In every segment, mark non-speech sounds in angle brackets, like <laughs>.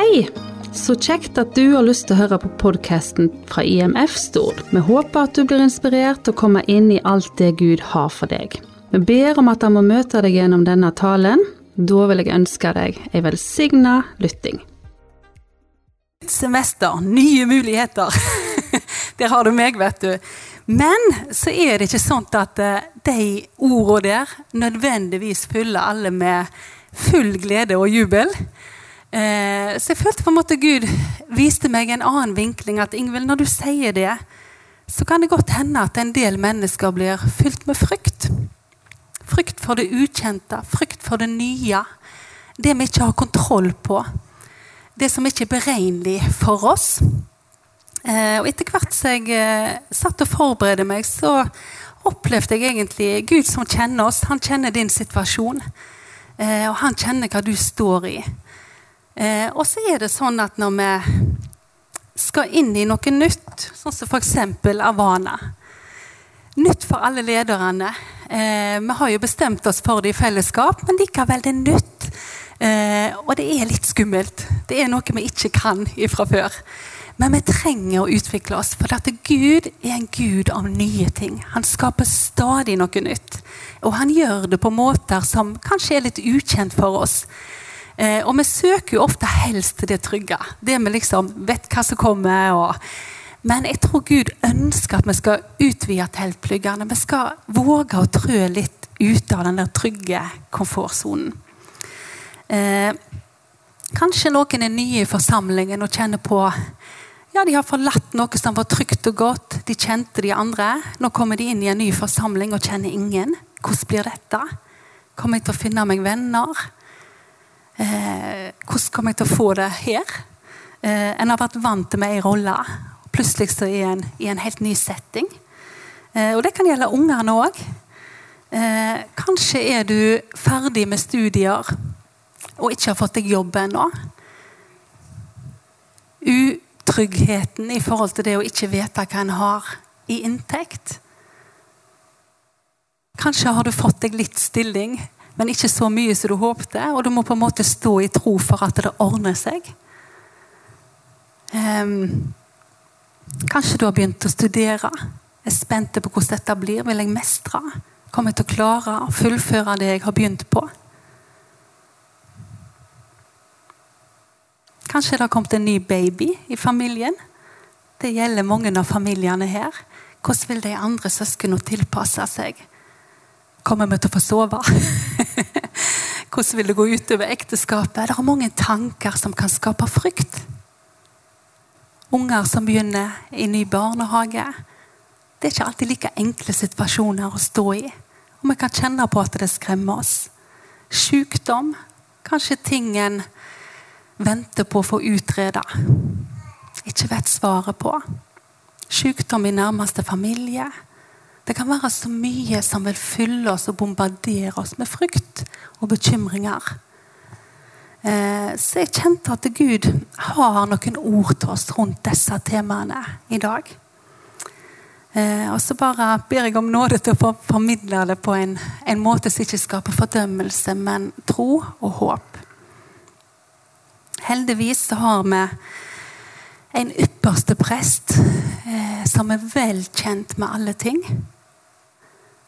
Hei! Så kjekt at du har lyst til å høre på podkasten fra IMF Stord. Vi håper at du blir inspirert til å komme inn i alt det Gud har for deg. Vi ber om at han må møte deg gjennom denne talen. Da vil jeg ønske deg ei velsigna lytting. Semester, nye muligheter. <laughs> Der har du meg, vet du. Men så er det ikke sånn at eh, de ordene der nødvendigvis fyller alle med full glede og jubel. Eh, så jeg følte på en måte Gud viste meg en annen vinkling. At Ingvild, når du sier det, så kan det godt hende at en del mennesker blir fylt med frykt. Frykt for det ukjente, frykt for det nye. Det vi ikke har kontroll på. Det som ikke er beregnelig for oss. Eh, og etter hvert som jeg eh, satt og forberedte meg, så opplevde jeg egentlig Gud som kjenner oss. Han kjenner din situasjon. Eh, og han kjenner hva du står i. Eh, og så er det sånn at når vi skal inn i noe nytt, sånn som f.eks. Avana Nytt for alle lederne. Eh, vi har jo bestemt oss for det i fellesskap, men likevel det er nytt. Eh, og det er litt skummelt. Det er noe vi ikke kan fra før. Men vi trenger å utvikle oss, for dette Gud er en gud av nye ting. Han skaper stadig noe nytt. Og han gjør det på måter som kanskje er litt ukjent for oss. Eh, og vi søker jo ofte helst til det trygge. Det vi liksom vet hva som kommer. Og... Men jeg tror Gud ønsker at vi skal utvide teltpluggene. Vi skal våge å trø litt ut av den der trygge komfortsonen. Eh, kanskje noen er nye i forsamlingen og kjenner på ja, De har forlatt noe som var trygt og godt. De kjente de andre. Nå kommer de inn i en ny forsamling og kjenner ingen. Hvordan blir dette? Kommer jeg til å finne meg venner? Eh, hvordan kommer jeg til å få det her? Eh, en har vært vant til med ei rolle. Plutselig så i en i en helt ny setting. Eh, og det kan gjelde ungene òg. Eh, kanskje er du ferdig med studier og ikke har fått deg jobb ennå. Utryggheten i forhold til det å ikke vite hva en har i inntekt. Kanskje har du fått deg litt stilling, men ikke så mye som du håpte. Og du må på en måte stå i tro for at det ordner seg. Um, kanskje du har begynt å studere. Er spent på hvordan dette blir. Vil jeg mestre? Kommer jeg til å klare å fullføre det jeg har begynt på? Kanskje det har kommet en ny baby i familien. Det gjelder mange av familiene her. Hvordan vil de andre søsknene tilpasse seg? Kommer vi til å få sove? <laughs> Hvordan vil det gå utover ekteskapet? Det er mange tanker som kan skape frykt. Unger som begynner i ny barnehage. Det er ikke alltid like enkle situasjoner å stå i. Og vi kan kjenne på at det skremmer oss. Sykdom. Kanskje ting en venter på å få utreda. Ikke vet svaret på. Sykdom i nærmeste familie det kan være så mye som vil fylle oss og bombardere oss med frykt og bekymringer. Eh, så jeg kjente at Gud har noen ord til oss rundt disse temaene i dag. Eh, og så bare ber jeg om nåde til å formidle det på en, en måte som ikke skaper fordømmelse, men tro og håp. Heldigvis så har vi en ypperste prest eh, som er vel kjent med alle ting.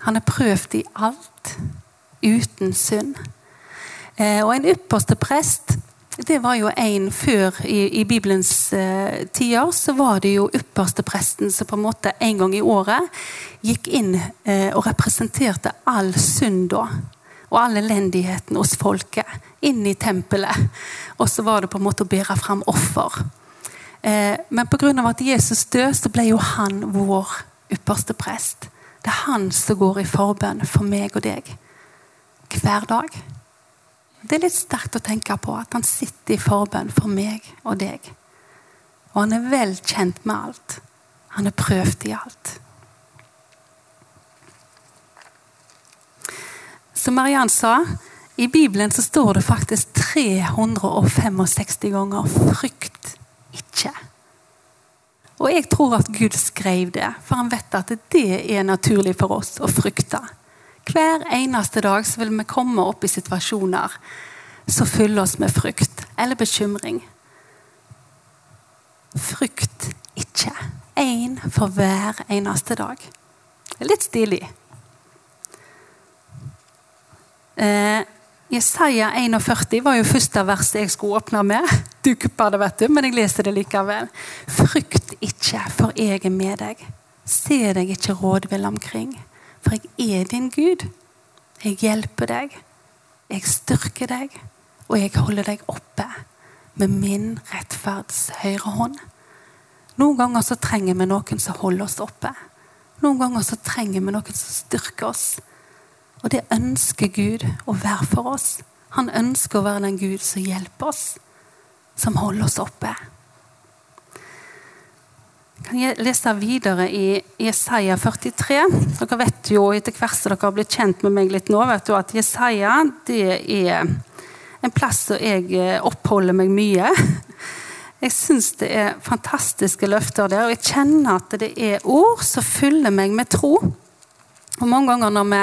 Han er prøvd i alt uten synd. Eh, og en ypperste prest det var jo en før i, i Bibelens eh, tider. Så var det jo ypperste presten som på en måte en gang i året gikk inn eh, og representerte all synda og all elendigheten hos folket inn i tempelet. Og så var det på en måte å bære fram offer. Eh, men pga. at Jesus døde, så ble jo han vår ypperste prest. Det er han som går i forbønn for meg og deg hver dag. Det er litt sterkt å tenke på at han sitter i forbønn for meg og deg. Og han er vel kjent med alt. Han er prøvd i alt. Som Mariann sa, i Bibelen så står det faktisk 365 ganger 'frykt. Og jeg tror at Gud skrev det, for han vet at det er naturlig for oss å frykte. Hver eneste dag så vil vi komme opp i situasjoner som fyller oss med frykt eller bekymring. Frykt ikke. Én for hver eneste dag. Det er litt stilig. Eh, Jesaja 41 var jo første verset jeg skulle åpne med. <laughs> Du kuppa det, vet du, men jeg leser det likevel. Frykt ikke, for jeg er med deg. Se deg ikke rådvill omkring, for jeg er din Gud. Jeg hjelper deg, jeg styrker deg, og jeg holder deg oppe med min rettferds høyre hånd. Noen ganger så trenger vi noen som holder oss oppe. Noen ganger så trenger vi noen som styrker oss. Og det ønsker Gud å være for oss. Han ønsker å være den Gud som hjelper oss, som holder oss oppe. Kan jeg lese videre i Jesaja 43? Dere vet jo etter hvert som dere har blitt kjent med meg litt nå, vet du at Jesaja det er en plass som jeg eh, oppholder meg mye. Jeg syns det er fantastiske løfter der, og jeg kjenner at det er ord som fyller meg med tro. Og Mange ganger når vi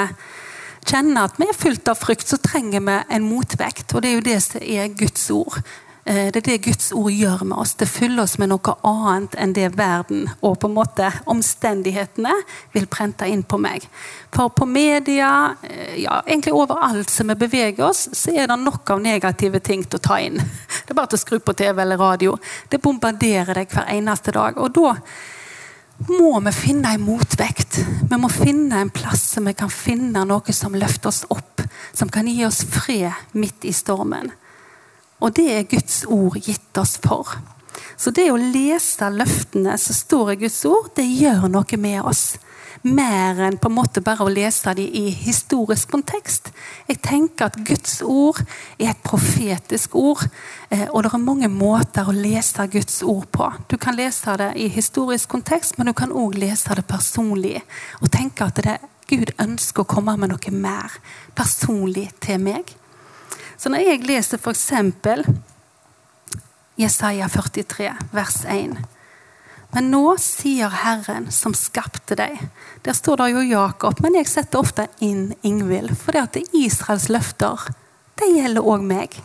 kjenner at vi er fylt av frykt, så trenger vi en motvekt. Og det er jo det som er Guds ord. Eh, det er det Guds ord gjør med oss. Det fyller oss med noe annet enn det verden og på en måte omstendighetene vil prente inn på meg. For på media, eh, ja, egentlig overalt som vi beveger oss, så er det nok av negative ting til å ta inn. <laughs> Det er bare til å skru på TV eller radio. Det bombarderer deg hver eneste dag. Og da må vi finne en motvekt. Vi må finne en plass som vi kan finne noe som løfter oss opp. Som kan gi oss fred midt i stormen. Og det er Guds ord gitt oss for. Så det å lese løftene som står i Guds ord, det gjør noe med oss. Mer enn på en måte bare å lese dem i historisk kontekst. Jeg tenker at Guds ord er et profetisk ord. Eh, og det er mange måter å lese Guds ord på. Du kan lese det i historisk kontekst, men du kan òg lese det personlig. Og tenke at det, Gud ønsker å komme med noe mer personlig til meg. Så når jeg leser f.eks. Jesaja 43, vers 1 Men nå sier Herren som skapte deg Der står det jo Jakob, men jeg setter ofte inn Ingvild. For det at Israels løfter, det gjelder òg meg.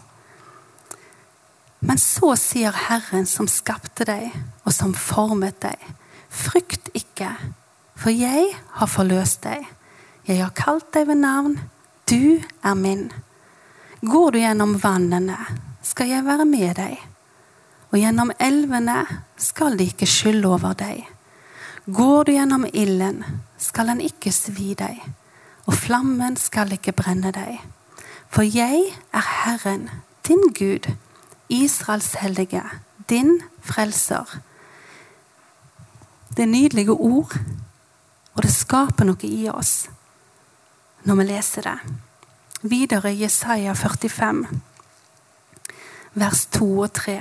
Men så sier Herren som skapte deg, og som formet deg, frykt ikke, for jeg har forløst deg. Jeg har kalt deg ved navn, du er min. Går du gjennom vannene, skal jeg være med deg. Og gjennom elvene skal de ikke skylde over deg. Går du gjennom ilden, skal den ikke svi deg, og flammen skal ikke brenne deg. For jeg er Herren, din Gud, Israels hellige, din frelser. Det er nydelige ord, og det skaper noe i oss når vi leser det. Videre i Jesaja 45, vers 2 og 3.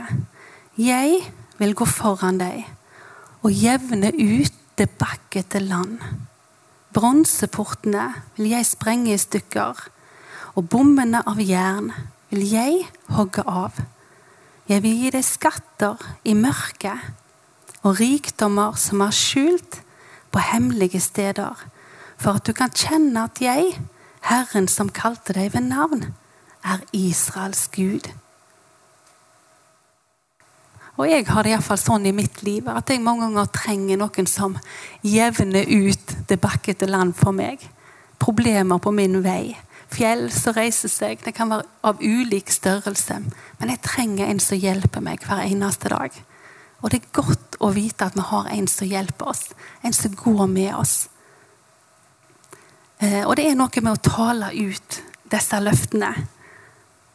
Jeg vil gå foran deg og jevne ut det bakkete land. Bronseportene vil jeg sprenge i stykker, og bommene av jern vil jeg hogge av. Jeg vil gi deg skatter i mørket og rikdommer som er skjult på hemmelige steder, for at du kan kjenne at jeg Herren som kalte deg ved navn, er Israels Gud. Og jeg har det iallfall sånn i mitt liv at jeg mange ganger trenger noen som jevner ut det bakkete land for meg. Problemer på min vei. Fjell som reiser seg. Det kan være av ulik størrelse. Men jeg trenger en som hjelper meg hver eneste dag. Og det er godt å vite at vi har en som hjelper oss. En som går med oss. Eh, og det er noe med å tale ut disse løftene.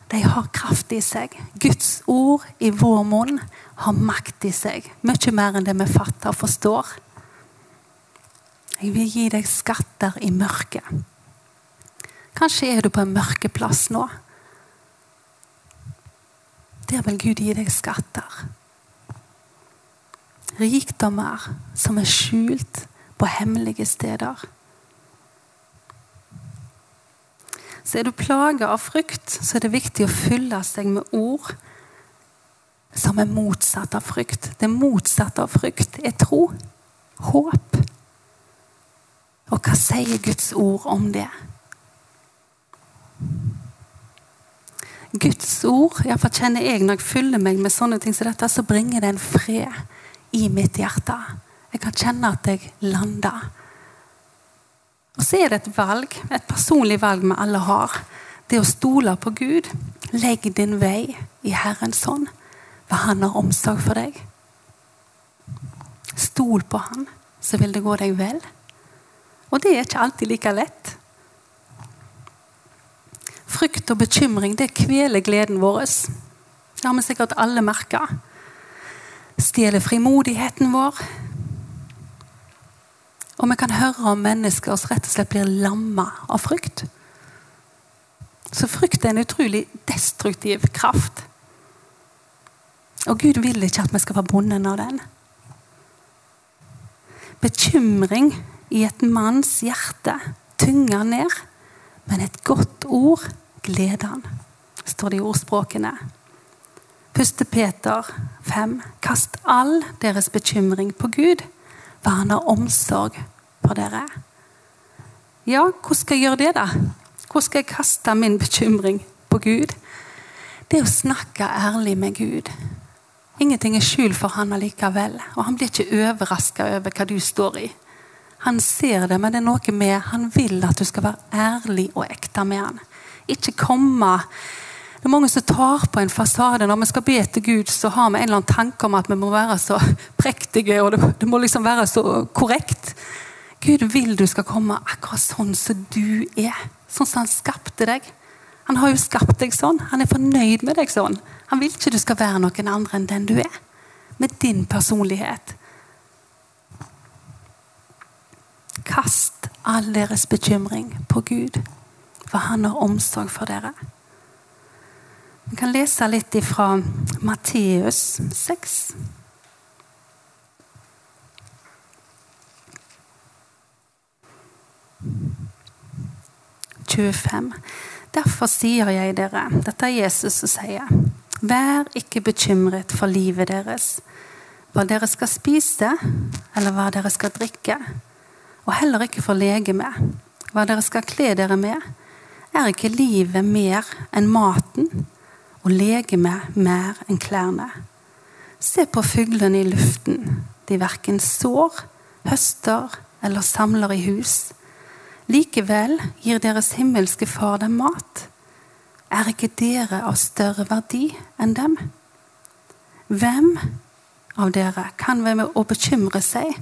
De har kraft i seg. Guds ord i vår munn har makt i seg. Mye mer enn det vi fatter og forstår. Jeg vil gi deg skatter i mørket. Kanskje er du på en mørkeplass nå. Der vil Gud gi deg skatter. Rikdommer som er skjult på hemmelige steder. Så er du plaga av frykt, så er det viktig å fylle seg med ord som er motsatt av frykt. Det motsatte av frykt er tro. Håp. Og hva sier Guds ord om det? Guds ord, iallfall kjenner jeg når jeg fyller meg med sånne ting som dette, så bringer det en fred i mitt hjerte. Jeg kan kjenne at jeg lander. Og så er det et valg, et personlig valg vi alle har. Det å stole på Gud. Legg din vei i Herrens hånd, for Han har omsorg for deg. Stol på Han, så vil det gå deg vel. Og det er ikke alltid like lett. Frykt og bekymring det kveler gleden vår. Det har vi sikkert alle merka. Stjeler frimodigheten vår. Og vi kan høre om mennesker som rett og slett blir lamma av frykt. Så frykt er en utrolig destruktiv kraft. Og Gud vil ikke at vi skal være bonden av den. Bekymring i et manns hjerte tynger ned, men et godt ord gleder han, står det i ordspråkene. 1. Peter 5.: Kast all deres bekymring på Gud, for han har omsorg for dere. Ja, hvordan skal jeg gjøre det, da? Hvordan skal jeg kaste min bekymring på Gud? Det er å snakke ærlig med Gud. Ingenting er skjult for han allikevel, og han blir ikke overraska over hva du står i. Han ser det, men det er noe med Han vil at du skal være ærlig og ekte med han. Ikke komme Det er mange som tar på en fasade. Når vi skal be til Gud, så har vi en eller annen tanke om at vi må være så prektige, og det, det må liksom være så korrekt. Gud vil du skal komme akkurat sånn som du er. Sånn som han skapte deg. Han har jo skapt deg sånn. Han er fornøyd med deg sånn. Han vil ikke du skal være noen andre enn den du er. Med din personlighet. Kast all deres bekymring på Gud, for han har omsorg for dere. Vi kan lese litt fra Matteus 6. Derfor sier jeg dere, dette er Jesus som sier, vær ikke bekymret for livet deres, hva dere skal spise, eller hva dere skal drikke og heller ikke for legemet, Hva dere skal kle dere med, er ikke livet mer enn maten, og legemet mer enn klærne. Se på fuglene i luften. De verken sår, høster eller samler i hus. Likevel gir deres himmelske Far dem mat. Er ikke dere av større verdi enn dem? Hvem av dere kan ved å bekymre seg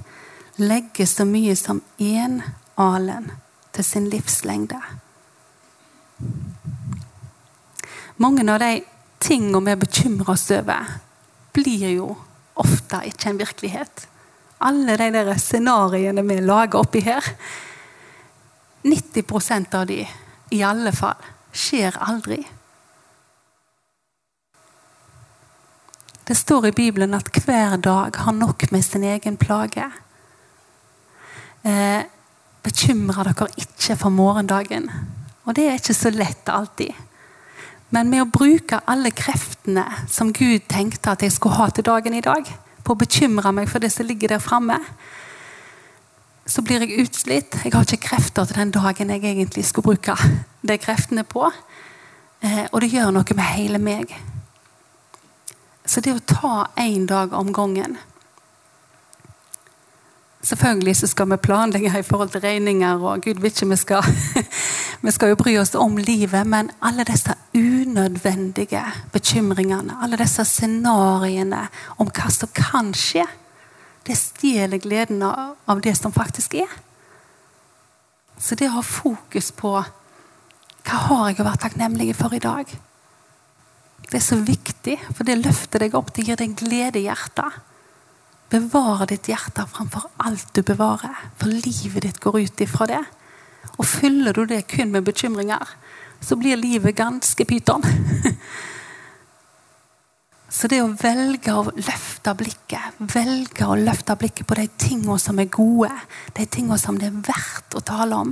legge så mye som én alen til sin livslengde. Mange av de tingene vi bekymrer oss over, blir jo ofte ikke en virkelighet. Alle de der scenarioene vi lager oppi her 90% av de, i alle fall, skjer aldri. Det står i Bibelen at hver dag har nok med sin egen plage. Eh, bekymre dere ikke for morgendagen. Og det er ikke så lett alltid. Men med å bruke alle kreftene som Gud tenkte at jeg skulle ha til dagen i dag, på å bekymre meg for det som ligger der framme, så blir jeg utslitt. Jeg har ikke krefter til den dagen jeg egentlig skulle bruke de kreftene på. Eh, og det gjør noe med hele meg. Så det å ta én dag om gangen Selvfølgelig så skal vi planlegge i forhold til regninger, og Gud vet ikke vi skal <laughs> Vi skal jo bry oss om livet, men alle disse unødvendige bekymringene, alle disse scenarioene om hva som kan skje, det stjeler gleden av det som faktisk er. Så det å ha fokus på hva har jeg å være takknemlig for i dag? Det er så viktig, for det løfter deg opp. Det gir deg glede i hjertet. Bevare ditt hjerte framfor alt du bevarer, for livet ditt går ut ifra det. Og fyller du det kun med bekymringer, så blir livet ganske pyton. <laughs> Så det å velge å løfte blikket, velge å løfte blikket på de tingene som er gode, de tingene som det er verdt å tale om,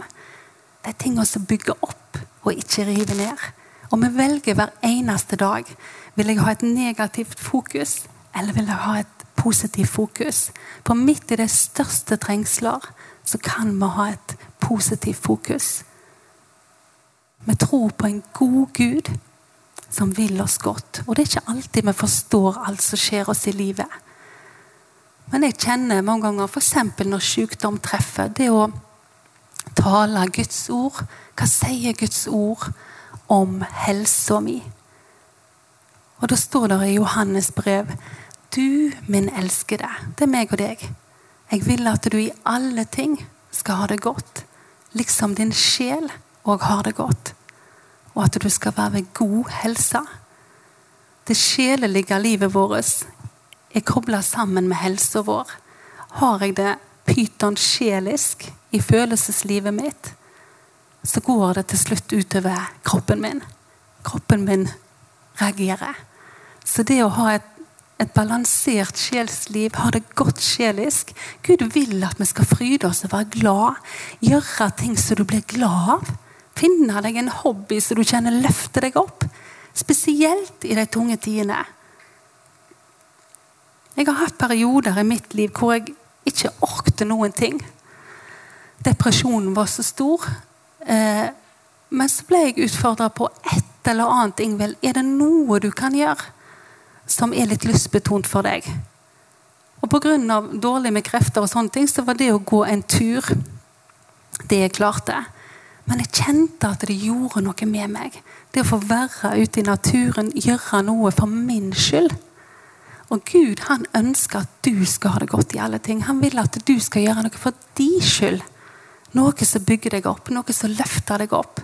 de tingene som bygger opp og ikke river ned. Og vi velger hver eneste dag. Vil jeg ha et negativt fokus, eller vil jeg ha et positivt fokus. For midt i de største trengsler så kan vi ha et positivt fokus. Vi tror på en god Gud som vil oss godt. Og det er ikke alltid vi forstår alt som skjer oss i livet. Men jeg kjenner mange ganger f.eks. når sykdom treffer, det å tale Guds ord. Hva sier Guds ord om helsa mi? Og da står det i Johannes brev Du, min elskede, det er meg og deg. Jeg vil at du i alle ting skal ha det godt, liksom din sjel òg har det godt. Og at du skal være ved god helse. Det sjelelige livet vårt er kobla sammen med helsa vår. Har jeg det pyton sjelisk i følelseslivet mitt, så går det til slutt utover kroppen min. Kroppen min reagerer. Så det å ha et, et balansert sjelsliv, ha det godt sjelisk Gud vil at vi skal fryde oss og være glad. Gjøre ting som du blir glad av. Finne deg en hobby så du kjenner løfter deg opp. Spesielt i de tunge tidene. Jeg har hatt perioder i mitt liv hvor jeg ikke orkte noen ting. Depresjonen var så stor. Eh, men så ble jeg utfordra på et eller annet. Ingvild, er det noe du kan gjøre som er litt lystbetont for deg? Og pga. dårlig med krefter og sånne ting, så var det å gå en tur det jeg klarte. Men jeg kjente at det gjorde noe med meg. Det å få være ute i naturen, gjøre noe for min skyld. Og Gud han ønsker at du skal ha det godt i alle ting. Han vil at du skal gjøre noe for din skyld. Noe som bygger deg opp, noe som løfter deg opp.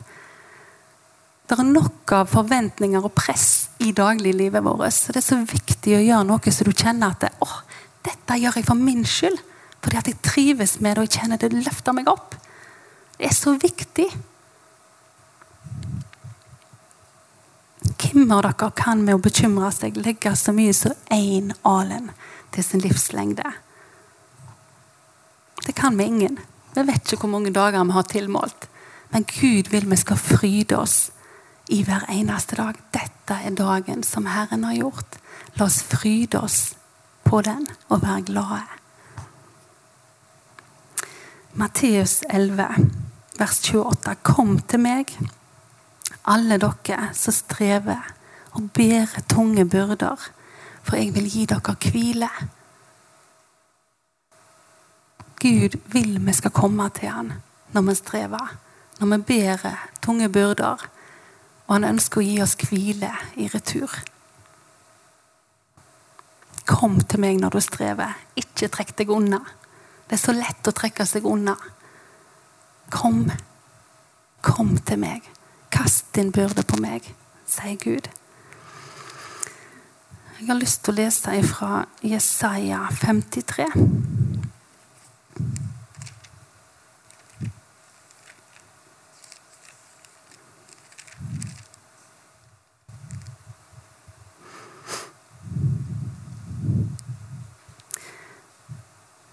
Det er nok av forventninger og press i dagliglivet vårt. Så det er så viktig å gjøre noe så du kjenner at åh, dette gjør jeg for min skyld. Fordi at jeg trives med det og jeg kjenner det løfter meg opp. Er så viktig. Hvem av dere kan med å bekymre seg legge så mye som én alen til sin livslengde? Det kan vi ingen. Vi vet ikke hvor mange dager vi har tilmålt. Men Gud vil vi skal fryde oss i hver eneste dag. Dette er dagen som Herren har gjort. La oss fryde oss på den og være glade. Matteus 11 vers 28. Kom til meg, alle dere som strever og bærer tunge byrder, for jeg vil gi dere hvile. Gud vil vi skal komme til han når vi strever, når vi bærer tunge byrder. Og han ønsker å gi oss hvile i retur. Kom til meg når du strever. Ikke trekk deg unna. Det er så lett å trekke seg unna. Kom, kom til meg. Kast din byrde på meg, sier Gud. Jeg har lyst til å lese fra Jesaja 53.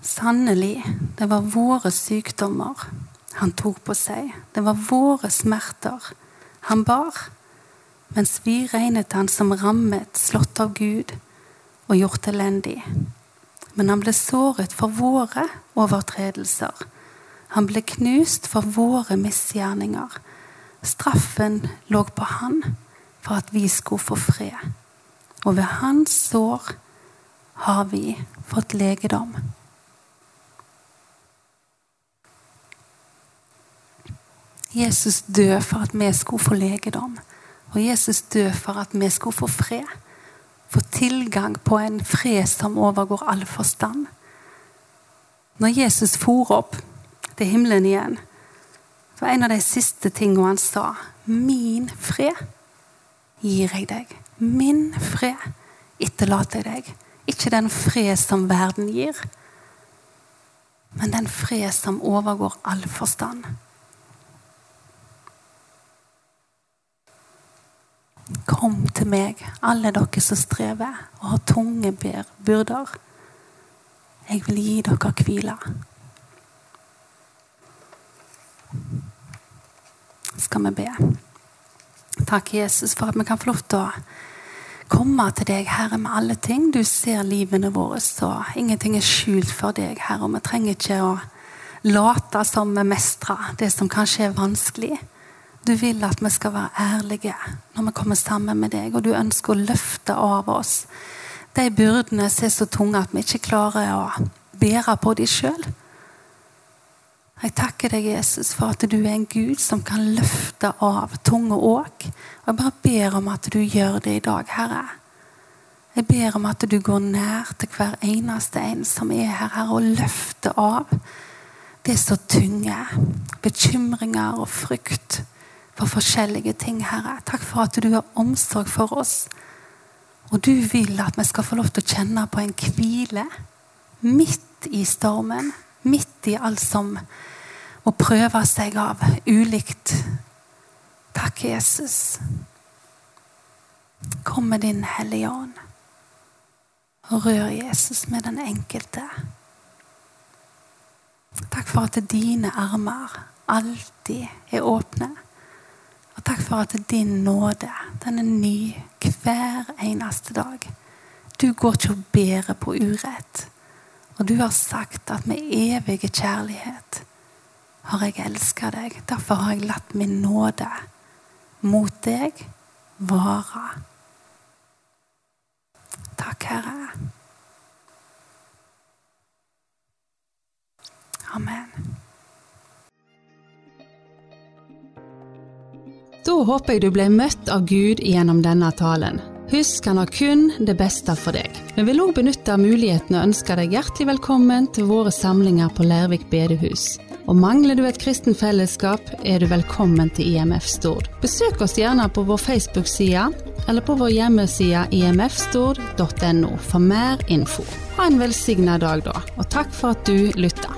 Sannelig, det var våre sykdommer han tok på seg. Det var våre smerter han bar, mens vi regnet han som rammet, slått av Gud og gjort elendig. Men han ble såret for våre overtredelser. Han ble knust for våre misgjerninger. Straffen lå på han for at vi skulle få fred. Og ved hans sår har vi fått legedom. Jesus døde for at vi skulle få legedom. Og Jesus døde for at vi skulle få fred. Få tilgang på en fred som overgår all forstand. Når Jesus for opp til himmelen igjen, var en av de siste tingene han sa Min fred gir jeg deg. Min fred etterlater jeg deg. Ikke den fred som verden gir, men den fred som overgår all forstand. Kom til meg, alle dere som strever og har tunge byrder. Jeg vil gi dere hvile. Skal vi be. Takk, Jesus, for at vi kan få lov til å komme til deg, Herre, med alle ting. Du ser livene våre, så ingenting er skjult for deg, Herre. Og vi trenger ikke å late som vi mestrer det som kanskje er vanskelig. Du vil at vi skal være ærlige når vi kommer sammen med deg, og du ønsker å løfte av oss de byrdene som er så tunge at vi ikke klarer å bære på dem sjøl. Jeg takker deg, Jesus, for at du er en Gud som kan løfte av tunge åk. Og jeg bare ber om at du gjør det i dag, Herre. Jeg ber om at du går nær til hver eneste en som er her, Herre, og løfter av det som tunge. Bekymringer og frykt for forskjellige ting, Herre. Takk for at du har omsorg for oss. Og du vil at vi skal få lov til å kjenne på en hvile midt i stormen. Midt i alt som må prøve seg av ulikt. Takk, Jesus. Kom med din Hellige Ånd. Rør Jesus med den enkelte. Takk for at dine armer alltid er åpne. Og takk for at din nåde den er ny hver eneste dag. Du går ikke og bærer på urett. Og du har sagt at med evig kjærlighet har jeg elska deg. Derfor har jeg latt min nåde mot deg vare. Takk, Herre. Amen. Da håper jeg du ble møtt av Gud gjennom denne talen. Husk, han har kun det beste for deg. Vi vil òg benytte muligheten og ønske deg hjertelig velkommen til våre samlinger på Lærvik bedehus. Og mangler du et kristen fellesskap, er du velkommen til IMF Stord. Besøk oss gjerne på vår Facebook-side eller på vår hjemmeside imfstord.no for mer info. Ha en velsigna dag, da, og takk for at du lytta.